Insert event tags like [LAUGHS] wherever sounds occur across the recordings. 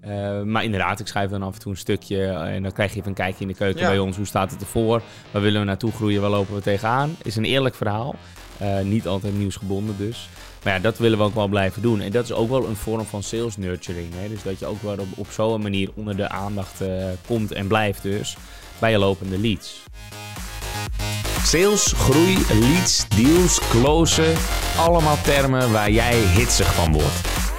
Eh, maar inderdaad, ik schrijf dan af en toe een stukje en dan krijg je even een kijkje in de keuken Ja. bij ons. Hoe staat het ervoor? Waar willen we naartoe groeien? Waar lopen we tegenaan? Is een eerlijk verhaal. Eh, niet altijd nieuwsgebonden dus. Maar ja, dat willen we ook wel blijven doen. En dat is ook wel een vorm van sales nurturing. Hè? Dus dat je ook wel op, op zo'n manier onder de aandacht eh, komt en blijft dus bij je lopende leads. Sales, groei, leads, deals, closen. Allemaal termen waar jij hitsig van wordt.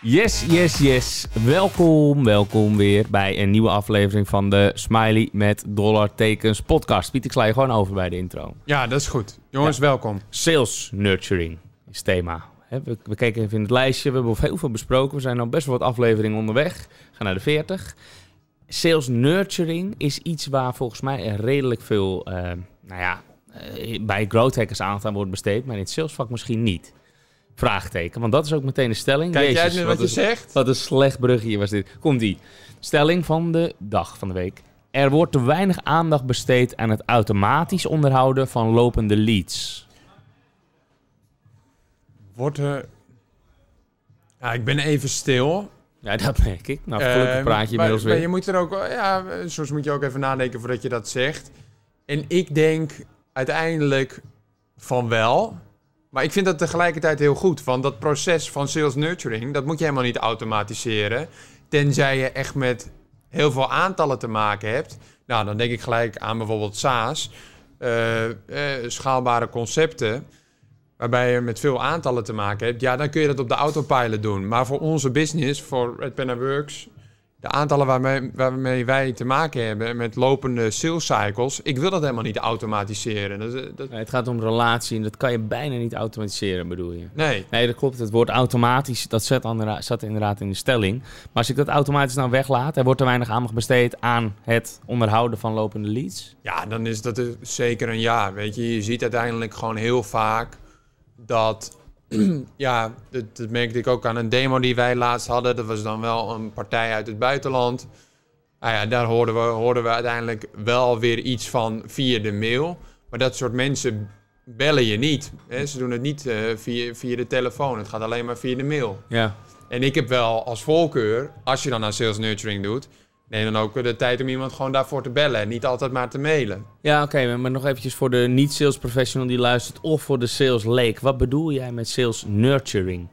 Yes, yes, yes. Welkom, welkom weer bij een nieuwe aflevering van de Smiley met dollartekens podcast. Piet, ik sla je gewoon over bij de intro. Ja, dat is goed. Jongens, welkom. Sales nurturing is thema. We, kijken even in het lijstje. We hebben heel veel besproken. We zijn al best wel wat afleveringen onderweg. We gaan naar de 40. Sales nurturing is iets waar volgens mij redelijk veel eh, nou ja, eh, bij growth hackers aandacht aan wordt besteed. Maar in het salesvak misschien niet. Vraagteken. Want dat is ook meteen de stelling. Kijk jij Jezus, nu wat je zegt? wat een slecht brugje was dit. Komt die. Stelling van de dag van de week. Er wordt te weinig aandacht besteed aan het automatisch onderhouden van lopende leads. Wordt er... Ja, ik ben even stil. Ja, dat merk ik. Nou, gelukkig Eh, praat je maar, inmiddels maar weer. je moet er ook... Ja, soms moet je ook even nadenken voordat je dat zegt. En ik denk uiteindelijk van wel. Maar ik vind dat tegelijkertijd heel goed. Want dat proces van sales nurturing, dat moet je helemaal niet automatiseren. Tenzij je echt met heel veel aantallen te maken hebt. Nou, dan denk ik gelijk aan bijvoorbeeld SaaS. eh, eh, schaalbare concepten. Waarbij je met veel aantallen te maken hebt. Ja, dan kun je dat op de autopilot doen. Maar voor onze business, voor Red Penna Works... De aantallen waarmee, waarmee wij te maken hebben met lopende sales cycles... Ik wil dat helemaal niet automatiseren. Dat, is- dat, Nee, het gaat om relatie en dat kan je bijna niet automatiseren, bedoel je? nee. Nee, dat klopt. Het woord automatisch, dat zat, zat inderdaad in de stelling. Maar als ik dat automatisch nou weglaat, er wordt te weinig aandacht besteed aan het onderhouden van lopende leads. Ja, dan is dat dus zeker een ja. Weet je, je ziet uiteindelijk gewoon heel vaak dat. [CLEARS THROAT] ja, dat, dat merkte ik ook aan een demo die wij laatst hadden. Dat was dan wel een partij uit het buitenland. Nou ja, daar hoorden we, hoorden we uiteindelijk wel weer iets van via de mail. Maar dat soort mensen bellen je niet. Hè? Ze doen het niet eh, via, via de telefoon. Het gaat alleen maar via de mail. Ja. En ik heb wel als voorkeur, als je dan aan sales nurturing doet, neem dan ook de tijd om iemand gewoon daarvoor te bellen en niet altijd maar te mailen. Ja, oké, maar nog eventjes voor de niet-sales professional die luistert of voor de sales leek. Wat bedoel jij met sales nurturing?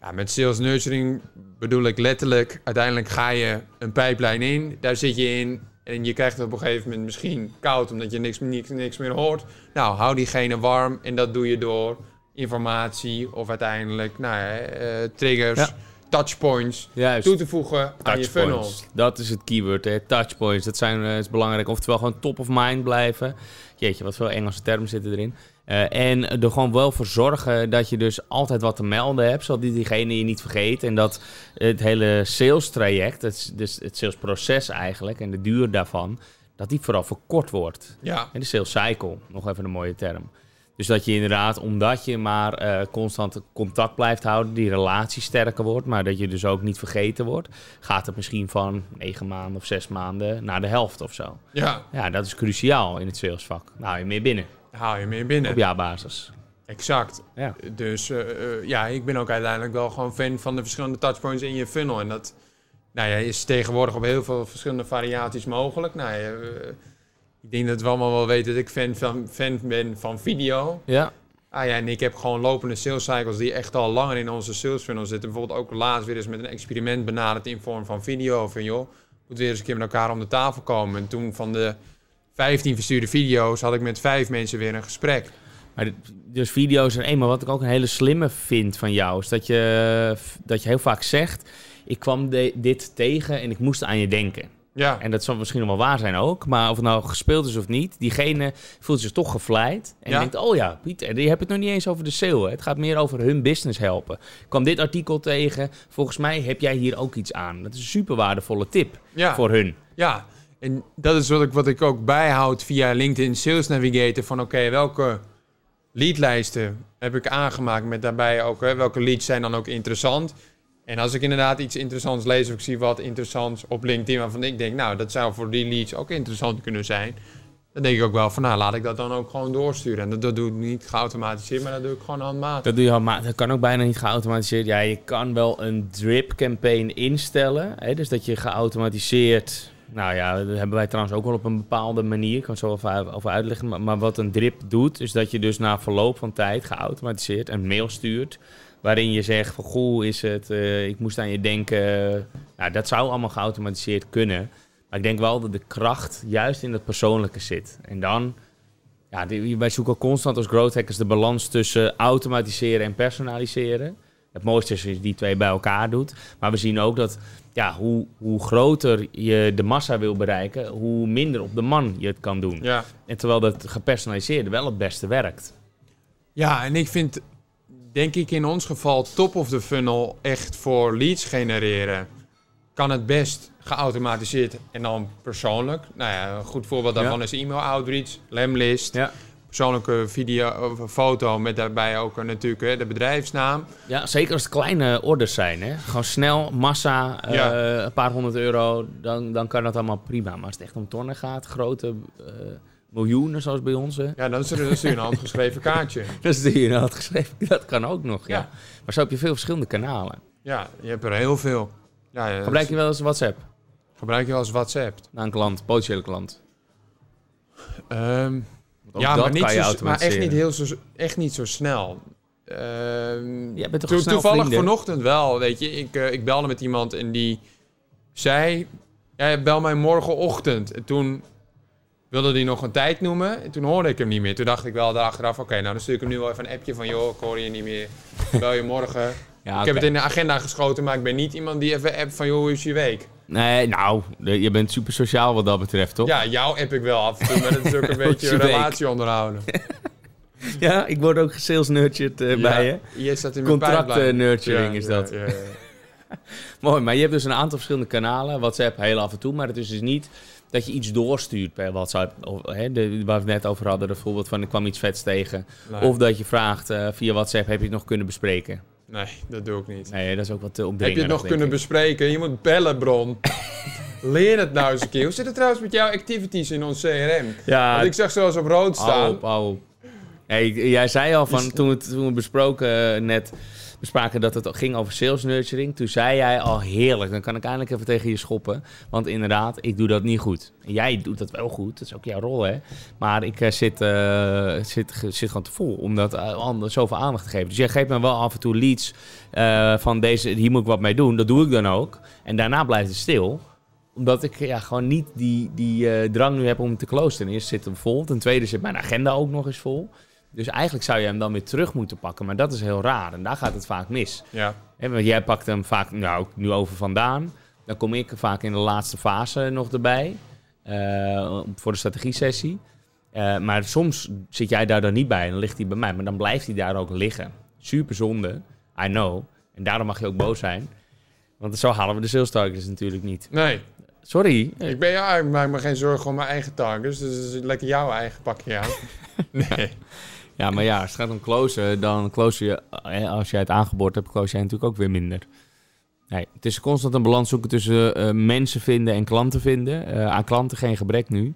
Ja, met sales nurturing bedoel ik letterlijk, uiteindelijk ga je een pijplijn in, daar zit je in en je krijgt het op een gegeven moment misschien koud omdat je niks, niks, niks meer hoort. Nou, hou diegene warm en dat doe je door informatie of uiteindelijk nou, ja, eh, triggers, Ja. Touchpoints Juist. toe te voegen aan je funnel. Dat is het keyword, hè. Touchpoints. Dat zijn, eh, is belangrijk. Oftewel gewoon top of mind blijven. Jeetje, wat veel Engelse termen zitten erin. Eh, en er gewoon wel voor zorgen dat je dus altijd wat te melden hebt, zodat die- diegene je niet vergeet. En dat het hele sales traject, het, dus het salesproces eigenlijk en de duur daarvan, dat die vooral verkort wordt. Ja, En de sales cycle, nog even een mooie term. Dus dat je inderdaad, omdat je maar eh, constant contact blijft houden, die relatie sterker wordt, maar dat je dus ook niet vergeten wordt, gaat het misschien van negen maanden of zes maanden naar de helft of zo. ja, Ja, dat is cruciaal in het salesvak. Nou, je meer binnen haal je meer binnen. op jaarbasis. Exact. Ja. Dus eh, eh, ja, ik ben ook uiteindelijk wel gewoon fan van de verschillende touchpoints in je funnel. En dat nou ja, is tegenwoordig op heel veel verschillende variaties mogelijk. Nou, ja, ik denk dat we allemaal wel weten dat ik fan, van, fan ben van video. Ja, Ah ja, en ik heb gewoon lopende sales cycles die echt al langer in onze sales funnel zitten. Bijvoorbeeld ook laatst weer eens met een experiment benaderd in vorm van video. Van joh, moet weer eens een keer met elkaar om de tafel komen. En toen van de 15 verstuurde video's had ik met vijf mensen weer een gesprek. maar dus video's en eenmaal wat ik ook een hele slimme vind van jou, is dat je, dat je heel vaak zegt, ik kwam de- dit tegen en ik moest aan je denken. Ja, En dat zal misschien nog wel waar zijn ook. Maar of het nou gespeeld is of niet, diegene voelt zich toch gevleid. En Ja. denkt, oh ja, Pieter, die hebt het nog niet eens over de sale. hè. Het gaat meer over hun business helpen. Ik kwam dit artikel tegen. Volgens mij heb jij hier ook iets aan. Dat is een super waardevolle tip ja. voor hun. Ja, En dat is wat ik, wat ik ook bijhoud via LinkedIn Sales Navigator. Van oké, welke leadlijsten heb ik aangemaakt met daarbij ook hè, welke leads zijn dan ook interessant. En als ik inderdaad iets interessants lees of ik zie wat interessants op LinkedIn waarvan ik denk, nou, dat zou voor die leads ook interessant kunnen zijn. Dan denk ik ook wel van, nou, laat ik dat dan ook gewoon doorsturen. En dat, dat doe ik niet geautomatiseerd, maar dat doe ik gewoon handmatig. Dat doe je handmatig. Dat kan ook bijna niet geautomatiseerd. Ja, je kan wel een drip campaign instellen. Hè? Dus dat je geautomatiseerd... Nou ja, dat hebben wij trouwens ook wel op een bepaalde manier. Ik kan het zo over, over uitleggen. Maar wat een drip doet, is dat je dus na verloop van tijd geautomatiseerd een mail stuurt waarin je zegt van goh is het, uh, ik moest aan je denken. Nou, dat zou allemaal geautomatiseerd kunnen. Maar ik denk wel dat de kracht juist in het persoonlijke zit. En dan, ja, die, wij zoeken constant als growth hackers de balans tussen automatiseren en personaliseren. Het mooiste is als je die twee bij elkaar doet. Maar we zien ook dat ja, hoe, hoe groter je de massa wil bereiken, hoe minder op de man je het kan doen. Ja. En terwijl dat gepersonaliseerde wel het beste werkt. Ja, en ik vind, denk ik in ons geval, top of the funnel echt voor leads genereren. Kan het best geautomatiseerd en dan persoonlijk. Nou ja, een goed voorbeeld daarvan Ja. is e-mail outreach, lemlist, Ja. persoonlijke video of foto met daarbij ook natuurlijk hè, de bedrijfsnaam. Ja, zeker als het kleine orders zijn. Hè? Gewoon snel, massa, eh, een paar honderd euro, dan, dan kan dat allemaal prima. Maar als het echt om tonnen gaat, grote eh, miljoenen zoals bij ons, hè, Ja, dan stuur je een handgeschreven kaartje. [LAUGHS] dat is die je had geschreven. Dat kan ook nog, ja. Ja. Maar zo heb je veel verschillende kanalen. Ja, je hebt er heel veel. Ja, ja, Gebruik je wel eens WhatsApp gebruik je als WhatsApp? naar een klant, potentiële klant? Ook ja, maar, niet zo, maar echt niet, heel zo, echt niet zo snel. Jij bent toch to- snel toevallig vrienden? vanochtend wel, weet je. Ik, eh, ik belde met iemand en die zei... Ja, bel mij morgenochtend. En toen wilde hij nog een tijd noemen. En toen hoorde ik hem niet meer. Toen dacht ik wel daarachteraf... Oké, nou dan stuur ik hem nu wel even een appje van... joh, ik hoor je niet meer. [LAUGHS] Bel je morgen. Ja, Ik heb het in de agenda geschoten, maar ik ben niet iemand die even appt van... joh, hoe is je week? Nee, nou, je bent super sociaal wat dat betreft, toch? Ja, jou app ik wel af en toe, maar dat is ook een [LAUGHS] beetje je een relatie onderhouden. [LAUGHS] Ja, ik word ook sales nurtured eh, bij je. Je staat in mijn Contract, pipeline. eh, nurturing is dat. Ja, ja. Mooi, maar je hebt dus een aantal verschillende kanalen. WhatsApp heel af en toe, maar het is dus niet dat je iets doorstuurt per WhatsApp. Of, hè, de, waar we het net over hadden, het voorbeeld van ik kwam iets vets tegen. Nee, Of dat je vraagt eh, via WhatsApp, heb je het nog kunnen bespreken? nee, dat doe ik niet. Nee, dat is ook wat te Heb je het nog kunnen ik. bespreken? Je moet bellen, Bron. [LAUGHS] Leer het nou eens een keer. Hoe zit het trouwens met jouw activities in ons CRM? Ja, Want ik zag zoals op rood staan. hou op. Hey, jij zei al van, toen we, het- toen we besproken eh, net bespraken dat het ging over sales nurturing. Toen zei jij al heerlijk, dan kan ik eindelijk even tegen je schoppen. Want inderdaad, ik doe dat niet goed. Jij doet dat wel goed, dat is ook jouw rol hè. Maar ik eh, zit, eh, zit, zit gewoon te vol om dat eh, ander- zoveel aandacht te geven. Dus jij geeft me wel af en toe leads van deze, hier moet ik wat mee doen. Dat doe ik dan ook. En daarna blijft het stil omdat ik ja, gewoon niet die, die drang nu heb om te closen. Ten eerste zit hem vol. Ten tweede zit mijn agenda ook nog eens vol. Dus eigenlijk zou je hem dan weer terug moeten pakken. Maar dat is heel raar. En daar gaat het vaak mis. Ja, Hè, want jij pakt hem vaak, nou, nu over vandaan. Dan kom ik vaak in de laatste fase nog erbij. eh, voor de strategie-sessie. Eh, maar soms zit jij daar dan niet bij en dan ligt hij bij mij. Maar dan blijft hij daar ook liggen. Super zonde, I know. En daarom mag je ook boos zijn. Want zo halen we de sales targets natuurlijk niet. nee. Sorry. Ik, ben, ja, ik maak me geen zorgen om mijn eigen targets. Dus het is lekker jouw eigen pakje aan. [LAUGHS] nee. Ja, maar ja, als het gaat om closen, dan close je, eh, als jij het aangeboord hebt, close jij natuurlijk ook weer minder. Nee, het is constant een balans zoeken tussen eh, mensen vinden en klanten vinden. Eh, aan klanten geen gebrek nu.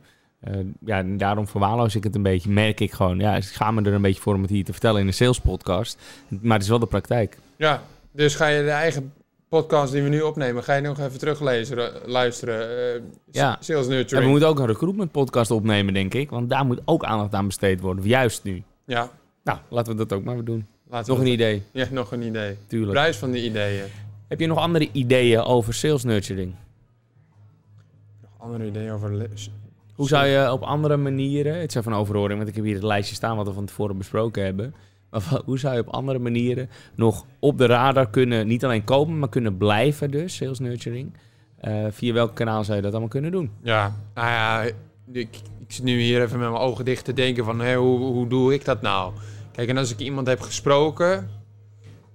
Ja, daarom verwaarloos ik het een beetje, merk ik gewoon. Ja, ik ga me er een beetje voor om het hier te vertellen in een sales podcast. Maar het is wel de praktijk. Ja, dus ga je de eigen podcast die we nu opnemen, ga je nog even teruglezen, luisteren. Ja. Sales En we nurturing. moeten ook een recruitment podcast opnemen, denk ik. Want daar moet ook aandacht aan besteed worden, juist nu. Ja, Nou, laten we dat ook maar doen. laten Nog een idee, Ja, nog een idee. tuurlijk. Prijs van de ideeën. Heb je nog andere ideeën over sales nurturing? Nog andere ideeën over... Hoe zou je op andere manieren, het zijn van overhoring, want ik heb hier het lijstje staan wat we van tevoren besproken hebben. Maar hoe zou je op andere manieren nog op de radar kunnen, niet alleen komen, maar kunnen blijven dus, sales nurturing? Eh, via welk kanaal zou je dat allemaal kunnen doen? Ja, nou ja, ik, ik zit nu hier even met mijn ogen dicht te denken van, hé, hoe, hoe doe ik dat nou? Kijk, en als ik iemand heb gesproken,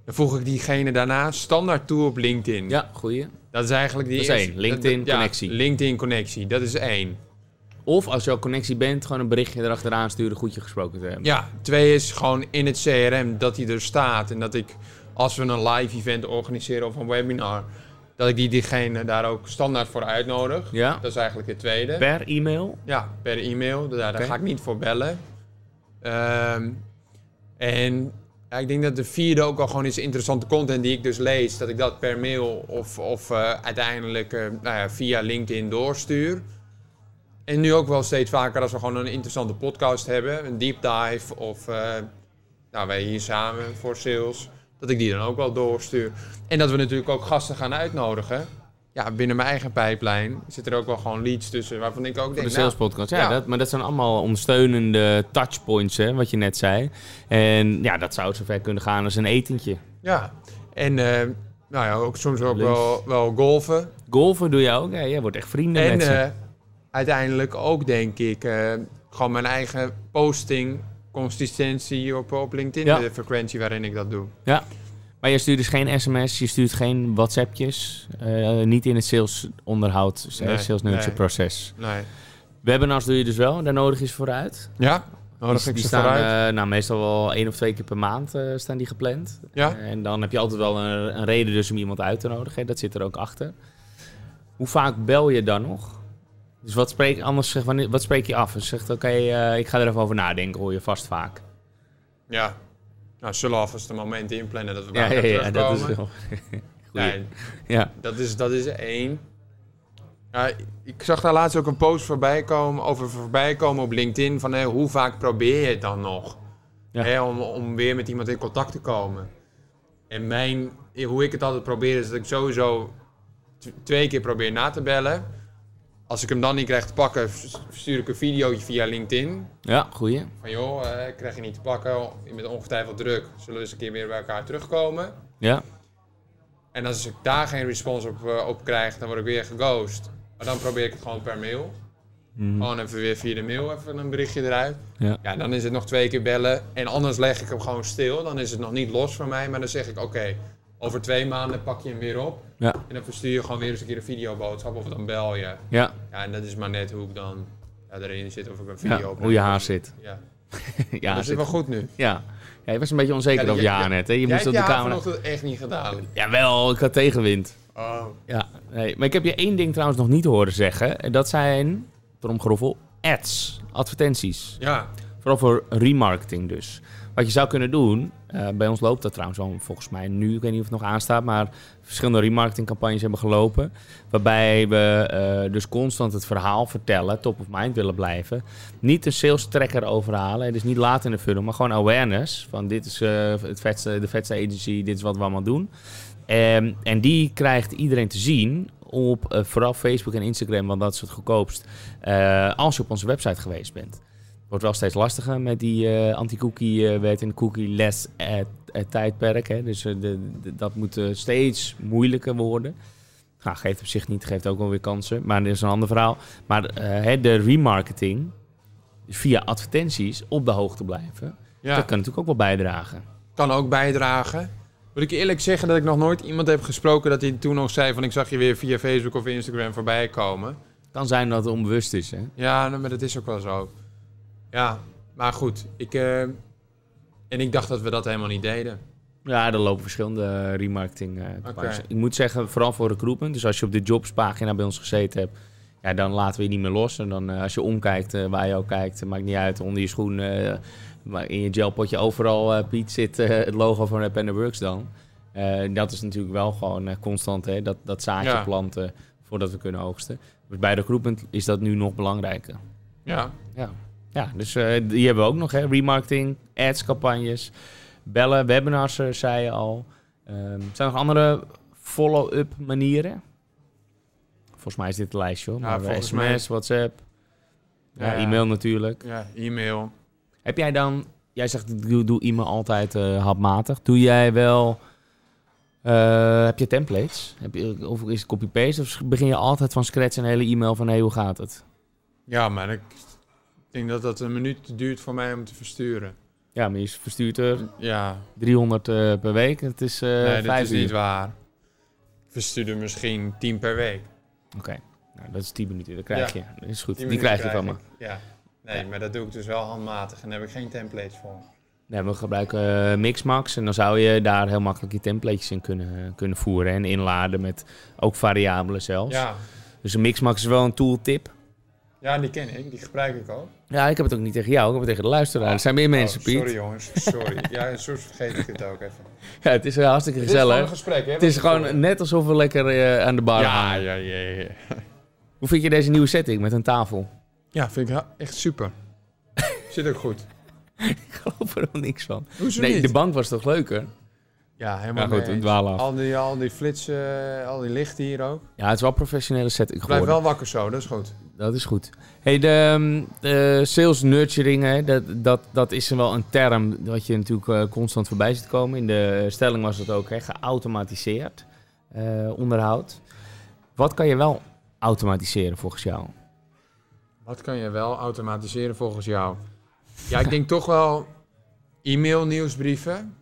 Dan voeg ik diegene daarna standaard toe op LinkedIn. Ja, goeie. Dat is eigenlijk die Dat is eerste- één, LinkedIn dat- ja, connectie. LinkedIn connectie, dat is één. Of als je al connectie bent, gewoon een berichtje erachteraan sturen, goed je gesproken te hebben. Ja, twee is gewoon in het CRM dat hij er staat. En dat ik, als we een live event organiseren of een webinar, dat ik die diegene daar ook standaard voor uitnodig. Ja? Dat is eigenlijk het tweede. Per e-mail? Ja, per e-mail. Daar, ga ik niet voor bellen. Ehm, en ja, ik denk dat de vierde ook al gewoon is interessante content die ik dus lees. Dat ik dat per mail of, of eh, uiteindelijk eh, nou ja, via LinkedIn doorstuur. En nu ook wel steeds vaker als we gewoon een interessante podcast hebben. Een deep dive of eh, nou, wij hier samen voor sales. Dat ik die dan ook wel doorstuur. En dat we natuurlijk ook gasten gaan uitnodigen. Ja, binnen mijn eigen pijplijn zit er ook wel gewoon leads tussen. Waarvan ik ook Voor denk, de nou, sales podcast. Ja, ja. Dat, maar dat zijn allemaal ondersteunende touchpoints, hè, wat je net zei. En ja, dat zou zover kunnen gaan als een etentje. Ja, en eh, nou ja, ook soms ook wel, wel golfen. Golfen doe je ook. Ja, jij wordt echt vrienden En met ze. eh, uiteindelijk ook, denk ik, eh, gewoon mijn eigen posting consistentie op, op LinkedIn, Ja. de frequentie waarin ik dat doe. Maar je stuurt dus geen sms, je stuurt geen WhatsAppjes. eh, niet in het sales onderhoud, Nee, sales nee. proces. Nee. Webinars doe je dus wel, daar nodig is vooruit. Ja, nodig die staan vooruit. eh, nou, meestal wel één of twee keer per maand eh, staan die gepland. Ja. En dan heb je altijd wel een, een reden dus om iemand uit te nodigen. hè. Dat zit er ook achter. Hoe vaak bel je dan nog? Dus wat spreek, anders zeg, wanneer, wat spreek je af? Dus zegt, oké, eh, ik ga er even over nadenken, hoor je vast vaak. Ja. Nou, zullen we alvast een moment inplannen dat we Ja, bij ja, elkaar ja, dat is wel... [LAUGHS] Nee, Ja, dat is, dat is één. Ja, ik zag daar laatst ook een post voorbij komen, over voorbij komen op LinkedIn van hoe vaak probeer je het dan nog? Ja. Om, om weer met iemand in contact te komen. En mijn, hoe ik het altijd probeer is dat ik sowieso twee keer probeer na te bellen. Als ik hem dan niet krijg te pakken, stuur ik een videootje via LinkedIn. ja goeie. Van joh, eh, ik krijg je niet te pakken, je bent ongetwijfeld druk. Zullen we eens een keer weer bij elkaar terugkomen? Ja, En als ik daar geen respons op, eh, op krijg, dan word ik weer geghost. Maar dan probeer ik het gewoon per mail. Mhm. Gewoon even weer via de mail even een berichtje eruit. ja. Ja, dan is het nog twee keer bellen. En anders leg ik hem gewoon stil. Dan is het nog niet los van mij. Maar dan zeg ik, oké, over twee maanden pak je hem weer op. Ja, En dan verstuur je gewoon weer eens een keer een videoboodschap. Of dan bel je. ja. Ja, en dat is maar net hoe ik dan ja, erin zit. Of ik een video opneem. hoe je haar zit. [LAUGHS] Ja, ja, dat is zit wel goed nu. Ja. ja, je was een beetje onzeker Ja, over je haar net. Hè? Je moest op de je haar camera... vanochtend echt niet gedaan. Jawel, ik had tegenwind. Oh. Ja, nee. maar ik heb je één ding trouwens nog niet horen zeggen. En dat zijn, tromgeroffel, ads, advertenties. Ja, Vooral voor remarketing dus. Wat je zou kunnen doen, eh, bij ons loopt dat trouwens al volgens mij nu, ik weet niet of het nog aanstaat, maar verschillende remarketingcampagnes hebben gelopen. Waarbij we eh, dus constant het verhaal vertellen, top of mind willen blijven. Niet een sales tracker overhalen, is niet laat in de funnel, maar gewoon awareness. Van dit is eh, het vetste, de vetste agency, dit is wat we allemaal doen. Ehm, en die krijgt iedereen te zien op vooral Facebook en Instagram, want dat is het goedkoopst. als je op onze website geweest bent. Wordt wel steeds lastiger met die eh, anti-cookie-wet en eh, tijdperk. Hè. Dus eh, de, de- dat moet steeds moeilijker worden. Nou, geeft op zich niet, geeft ook wel weer kansen. Maar dat is een ander verhaal. Maar de remarketing, dus via advertenties op de hoogte blijven, ja. dat kan natuurlijk ook wel bijdragen. kan ook bijdragen. Moet ik eerlijk zeggen dat ik nog nooit iemand heb gesproken dat hij toen nog zei van ik zag je weer via Facebook of Instagram voorbij komen. kan zijn dat het onbewust is. Hè? Ja, nou, maar dat is ook wel zo. Ja, maar goed. Ik, eh, en ik dacht dat we dat helemaal niet deden. Ja, er lopen verschillende remarketing eh, campagnes. Oké. Ik moet zeggen, vooral voor recruitment. Dus als je op de jobspagina bij ons gezeten hebt, ja, dan laten we je niet meer los. En dan als je omkijkt, waar je ook kijkt, maakt niet uit. Onder je schoen, maar in je gelpotje, overal, Piet, zit het logo van Rap the Works dan. Dat is natuurlijk wel gewoon constant, hè, dat, dat zaadje Ja. planten voordat we kunnen oogsten. Dus bij recruitment is dat nu nog belangrijker. Ja, Ja, ja dus eh, die hebben we ook nog, hè. Remarketing, ads, campagnes, bellen, webinars, eh, zei je al. Ehm, zijn er nog andere follow-up manieren? Volgens mij is dit een lijstje, hoor. Ja, Maar, eh, sms, mij- WhatsApp, ja, Ja. e-mail natuurlijk. ja e-mail. Heb jij dan... Jij zegt, ik doe, doe e-mail altijd eh hapmatig. Doe jij wel... eh, heb je templates? Heb je, of is het copy-paste? Of begin je altijd van scratch een hele e-mail van... Hey, hoe gaat het? Ja, maar ik denk dat dat een minuut duurt voor mij om te versturen. Ja, maar je verstuurt er Ja, 300 eh, per week. Het is eh nee, dat is uur. niet waar. Ik verstuurde misschien 10 per week. Oké, nou, dat is 10 minuten. Dat krijg Ja. je. Dat is goed. 10 Die krijg je van me. ik. Ja. Nee, maar dat doe ik dus wel handmatig en daar heb ik geen templates voor. Nee, we gebruiken eh, Mixmax en dan zou je daar heel makkelijk je templates in kunnen, kunnen voeren en inladen met ook variabelen zelfs. Ja. Dus een Mixmax is wel een tooltip. Ja, die ken ik, die gebruik ik ook. Ja, ik heb het ook niet tegen jou, ik heb het tegen de luisteraar. Er zijn meer mensen, Oh, Piet. Sorry jongens, sorry. [LAUGHS] ja, soms vergeet ik het ook even. [LAUGHS] Ja, het is eh, hartstikke Het is gewoon een gezellig. gesprek, hè? Het is gewoon net alsof we lekker eh, aan de bar Ja, ja, ja, ja. [LAUGHS] Hoe vind je deze nieuwe setting met een tafel? Ja, vind ik echt super. Zit ook goed. Ik geloof er nog niks van. Hoezo Nee, niet? de bank was toch leuker? Ja, helemaal Maar goed, dwalen af. Al die, al die flitsen, al die lichten hier ook. Ja, het is wel een professionele setting Blijf geworden. wel wakker zo, dat is goed. Dat is goed. Hey, de, ehm, de sales nurturing, hè, dat, dat, dat is wel een term wat je natuurlijk eh, constant voorbij ziet komen. In de stelling was het ook hè, geautomatiseerd eh, onderhoud. Wat kan je wel automatiseren volgens jou? Wat kan je wel automatiseren volgens jou? Ja, ik denk toch wel e-mail nieuwsbrieven.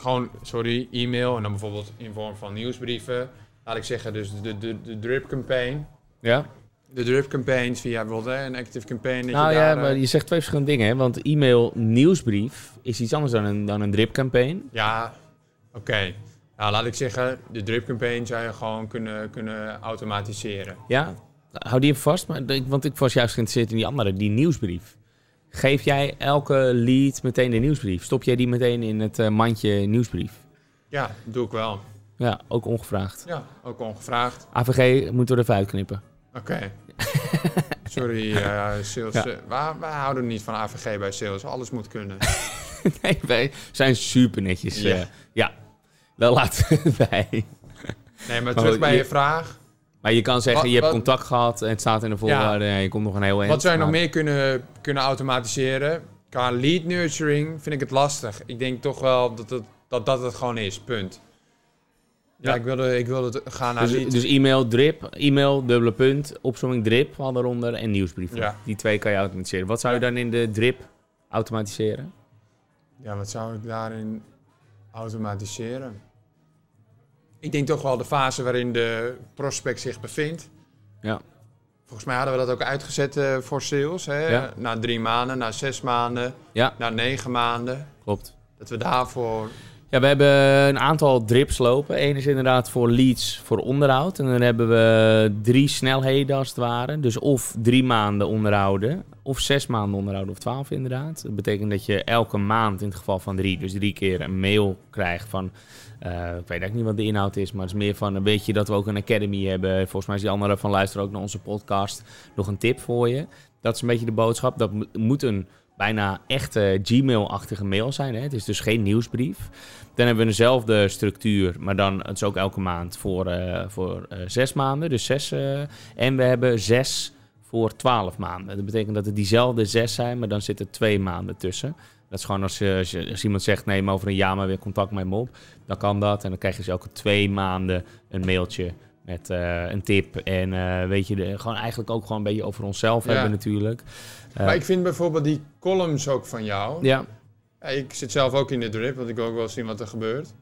Gewoon, sorry, e-mail en dan bijvoorbeeld in vorm van nieuwsbrieven. Laat ik zeggen, dus de, de, de drip campaign. Ja? De drip campaigns via bijvoorbeeld hè, een active campaign. Dat Nou je ja, daar, maar eh, je zegt twee verschillende dingen. Hè? Want e-mail nieuwsbrief is iets anders dan een, dan een drip campaign. Ja, oké. Nou, laat ik zeggen, de drip campaign zou je gewoon kunnen, kunnen automatiseren. Ja? Hou die even vast. Maar, want ik was juist geïnteresseerd in die andere, die nieuwsbrief. Geef jij elke lead meteen de nieuwsbrief? Stop jij die meteen in het eh, mandje nieuwsbrief? Ja, doe ik wel. Ja, ook ongevraagd. Ja, ook ongevraagd. AVG moeten we er even uitknippen. Oké. [LAUGHS] Sorry, eh, sales. Ja. eh, wij, wij houden niet van AVG bij sales. Alles moet kunnen. [LAUGHS] nee, wij zijn super netjes. Ja. Ja, ja dat laten erbij. [LAUGHS] Nee, maar Oh, terug bij je- je vraag. Maar je kan zeggen, Wat- je hebt wat- contact gehad en het staat in de voorwaarden. Ja. je komt nog een heel eind. Wat zou je nog meer kunnen, kunnen automatiseren? Qua lead nurturing vind ik het lastig. Ik denk toch wel dat het, dat, dat het gewoon is. Punt. Ja, Ja. ik wilde, ik wilde gaan naar Dus, lead. dus e-mail, drip, e-mail, dubbele punt, opzomming drip al daaronder en nieuwsbrieven. Ja. Die twee kan je automatiseren. Wat zou je dan in de drip automatiseren? Ja, wat zou ik daarin automatiseren? Ik denk toch wel de fase waarin de prospect zich bevindt. Ja. Volgens mij hadden we dat ook uitgezet eh, voor sales. Hè? Ja. Na drie maanden, na zes maanden, Ja, na negen maanden. klopt. Dat we daarvoor... Ja, we hebben een aantal drips lopen. Eén is inderdaad voor leads voor onderhoud. En dan hebben we drie snelheden als het ware. Dus of drie maanden onderhouden, of zes maanden onderhouden, of twaalf inderdaad. Dat betekent dat je elke maand in het geval van drie, dus drie keer een mail krijgt van... eh, ik weet eigenlijk niet wat de inhoud is, maar het is meer van een beetje dat we ook een academy hebben. Volgens mij is die andere van luister ook naar onze podcast. Nog een tip voor je. Dat is een beetje de boodschap. Dat mo- moet een bijna echte Gmail-achtige mail zijn. Hè? Het is dus geen nieuwsbrief. Dan hebben we dezelfde structuur, maar dan het is ook elke maand voor, eh, voor eh, zes maanden. Dus zes. eh, en we hebben zes voor twaalf maanden. Dat betekent dat het diezelfde zes zijn, maar dan zitten twee maanden tussen. Dat is gewoon als, je, als, je- als iemand zegt, neem over een jaar maar weer contact met me op. Dan kan dat. En dan krijg je dus elke twee maanden een mailtje met eh, een tip. En eh, weet je, de, gewoon eigenlijk ook gewoon een beetje over onszelf Ja. hebben natuurlijk. Eh, maar ik vind bijvoorbeeld die columns ook van jou... ja, Ja, ik zit zelf ook in de drip, want ik wil ook wel zien wat er gebeurt.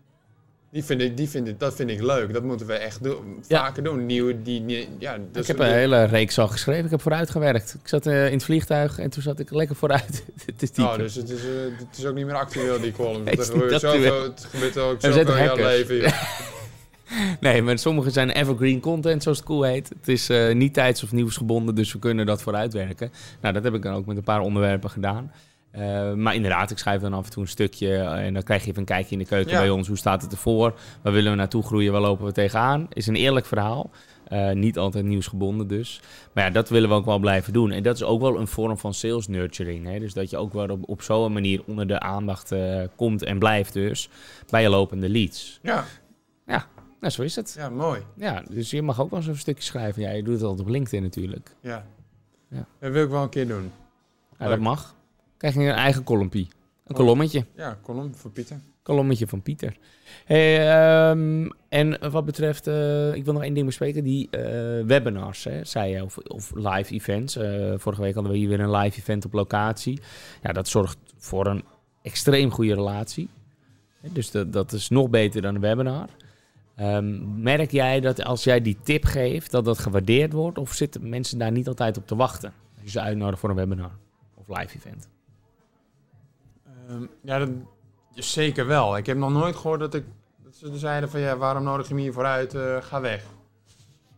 Die vind ik, die vind ik, dat vind ik leuk. Dat moeten we echt doen, Ja. vaker doen. Nieuwe, die, die- ja, dat ik heb een hele reeks al geschreven. Ik heb vooruit gewerkt. Ik zat eh, in het vliegtuig en toen zat ik lekker vooruit. [LAUGHS] het is Oh, diepe. dus het is, eh, het is ook niet meer actueel, die column. [LAUGHS] Nee, het gebeurt zoveel, het gebeurt ook zoveel zitten in jouw leven. joh. [LAUGHS] Nee, maar sommige zijn evergreen content, zoals het cool heet. Het is eh, niet tijds- of nieuwsgebonden, dus we kunnen dat vooruitwerken. Nou, dat heb ik dan ook met een paar onderwerpen gedaan. Eh, maar inderdaad, ik schrijf dan af en toe een stukje eh, en dan krijg je even een kijkje in de keuken Ja. bij ons. Hoe staat het ervoor? Waar willen we naartoe groeien? Waar lopen we tegenaan? Is een eerlijk verhaal. Eh, niet altijd nieuwsgebonden dus. Maar ja, dat willen we ook wel blijven doen. En dat is ook wel een vorm van sales nurturing. Hè? Dus dat je ook wel op, op zo'n manier onder de aandacht komt en blijft dus bij je lopende leads. Ja, Nou, zo is het. ja, mooi. Ja, dus je mag ook wel een stukje schrijven. Ja, je doet het altijd op LinkedIn natuurlijk. Ja. Ja. Dat wil ik wel een keer doen. Ja, dat mag. Krijg je een eigen kolompie. Een kolommetje. Ja, column voor Pieter. Kolommetje van Pieter. Hey, ehm, en wat betreft, eh, ik wil nog één ding bespreken. Die eh, webinars, hè, zei je, of, of live events. Eh, vorige week hadden we hier weer een live event op locatie. Ja, dat zorgt voor een extreem goede relatie. Dus dat, dat is nog beter dan een webinar. Ehm, merk jij dat als jij die tip geeft, dat dat gewaardeerd wordt? Of zitten mensen daar niet altijd op te wachten? Als je ze uitnodigt voor een webinar of live event. Ehm, ja, dat, zeker wel. Ik heb nog nooit gehoord dat, ik, dat ze zeiden van ja, waarom nodig je me hiervoor uit? Eh, ga weg.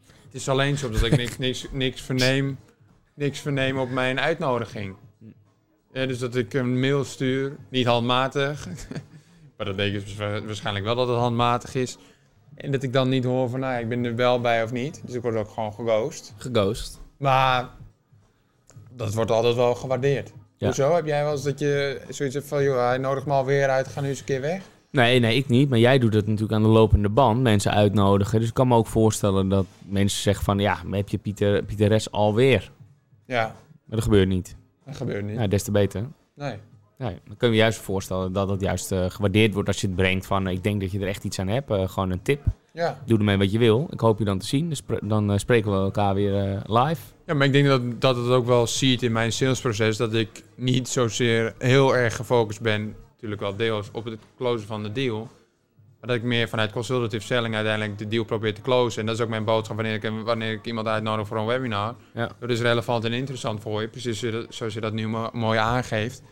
Het is alleen zo dat ik niks, [LAUGHS] niks, niks, verneem, niks verneem op mijn uitnodiging. Ja, dus dat ik een mail stuur, niet handmatig. [LAUGHS] maar dat denk ik dus wa- waarschijnlijk wel dat het handmatig is. En dat ik dan niet hoor van, nou, ik ben er wel bij of niet. Dus ik word ook gewoon geghost. Geghost. Maar dat wordt altijd wel gewaardeerd. Ja. Hoezo? Heb jij wel eens dat je zoiets hebt van, joh, hij nodigt me alweer uit, ga nu eens een keer weg? Nee, nee, ik niet. Maar jij doet het natuurlijk aan de lopende band. Mensen uitnodigen. Dus ik kan me ook voorstellen dat mensen zeggen van... Ja, maar heb je Pieter, Pieteres alweer? Ja, Maar dat gebeurt niet. dat gebeurt niet. Ja, des te beter. Nee. Nee, dan kun je juist voorstellen dat het juist eh, gewaardeerd wordt als je het brengt van... Ik denk dat je er echt iets aan hebt. Eh, gewoon een tip. Ja. Doe ermee wat je wil. Ik hoop je dan te zien. Dan eh, spreken we elkaar weer eh, live. ja, maar ik denk dat, dat het ook wel ziet in mijn salesproces dat ik niet zozeer heel erg gefocust ben, natuurlijk wel deels op het closen van de deal. Maar dat ik meer vanuit consultative selling uiteindelijk de deal probeer te closen. En dat is ook mijn boodschap wanneer ik, wanneer ik iemand uitnodig voor een webinar. Ja. Dat is relevant en interessant voor je, precies zoals je dat- nu mo- mooi aangeeft.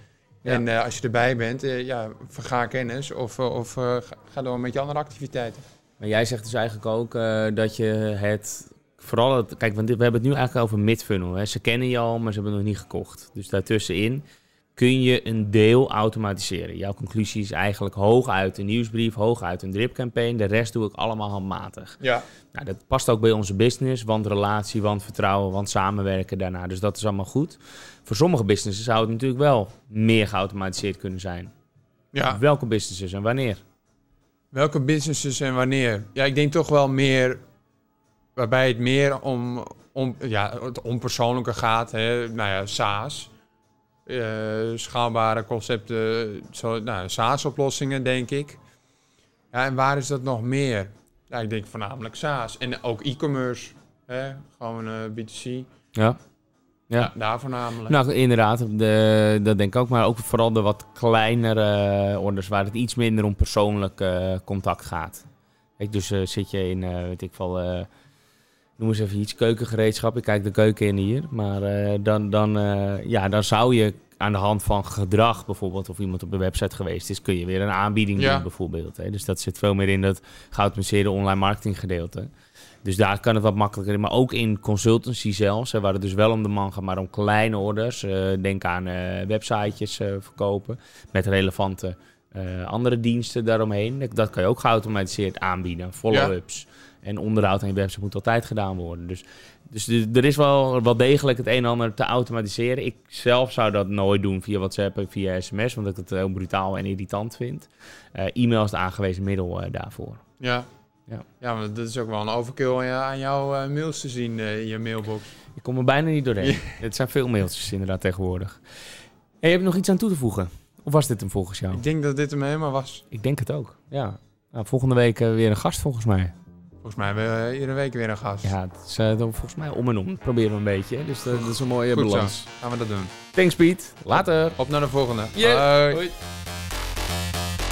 Ja. En eh, als je erbij bent, eh, ja, verga kennis of, of ga door met je andere activiteiten. Maar jij zegt dus eigenlijk ook eh, dat je het... Vooral het... Kijk, want we hebben het nu eigenlijk over mid-funnel. Hè. Ze kennen je al, maar ze hebben nog niet gekocht. Dus daartussenin kun je een deel automatiseren. Jouw conclusie is eigenlijk hooguit een nieuwsbrief, hooguit een dripcampaign. De rest doe ik allemaal handmatig. Ja, Nou, dat past ook bij onze business, want relatie, want vertrouwen, want samenwerken daarna. Dus dat is allemaal goed. Voor sommige businesses zou het natuurlijk wel meer geautomatiseerd kunnen zijn. ja. Welke businesses en wanneer? Welke businesses en wanneer? Ja, ik denk toch wel meer waarbij het meer om, om ja, het onpersoonlijke gaat. Hè? Nou ja, SaaS. Eh, schaalbare concepten, zo, nou, SaaS-oplossingen, denk ik. Ja, en waar is dat nog meer? Ja, ik denk voornamelijk SaaS. En ook e-commerce. Gewoon eh, B2C. Ja. Ja. Ja. daar voornamelijk. Nou, inderdaad, de, dat denk ik ook. Maar ook vooral de wat kleinere eh, orders waar het iets minder om persoonlijk eh, contact gaat. Kijk, dus eh, zit je in, eh, weet ik wel, noem eens even iets, keukengereedschap. Ik kijk de keuken in hier. Maar dan, dan, ja, dan zou je aan de hand van gedrag bijvoorbeeld, of iemand op de website geweest is, kun je weer een aanbieding Ja. doen bijvoorbeeld. Hè. Dus dat zit veel meer in dat geautomatiseerde online marketing gedeelte. Dus daar kan het wat makkelijker in. Maar ook in consultancy zelfs, hè, waar het dus wel om de man gaat, maar om kleine orders. Eh, denk aan eh, websitejes eh, verkopen met relevante andere diensten daaromheen. Dat- kan je ook geautomatiseerd aanbieden. Follow-ups. En onderhoud aan je website moet altijd gedaan worden. Dus, dus er is wel, wel degelijk het een en ander te automatiseren. Ik zelf zou dat nooit doen via WhatsApp en via sms, want ik het heel brutaal en irritant vind. E-mail is het aangewezen middel daarvoor. Ja. Ja. ja, maar dat is ook wel een overkill aan, je- aan jouw eh, mails te zien eh, in je mailbox. Ik kom er bijna niet doorheen. [LAUGHS] Het zijn veel mailtjes inderdaad tegenwoordig. Hey, heb je nog iets aan toe te voegen? Of was dit hem volgens jou? Ik denk dat dit hem helemaal was. Ik denk het ook, ja. Nou, volgende week eh, weer een gast volgens mij. Volgens mij hebben we iedere week weer een gast. Ja, het is volgens mij om en om. Dat proberen we een beetje. Dus dat, dat is een mooie Goed zo. balans. Gaan we dat doen. Thanks Piet. Later. Op naar de volgende. Yeah. Hoi. Hoi.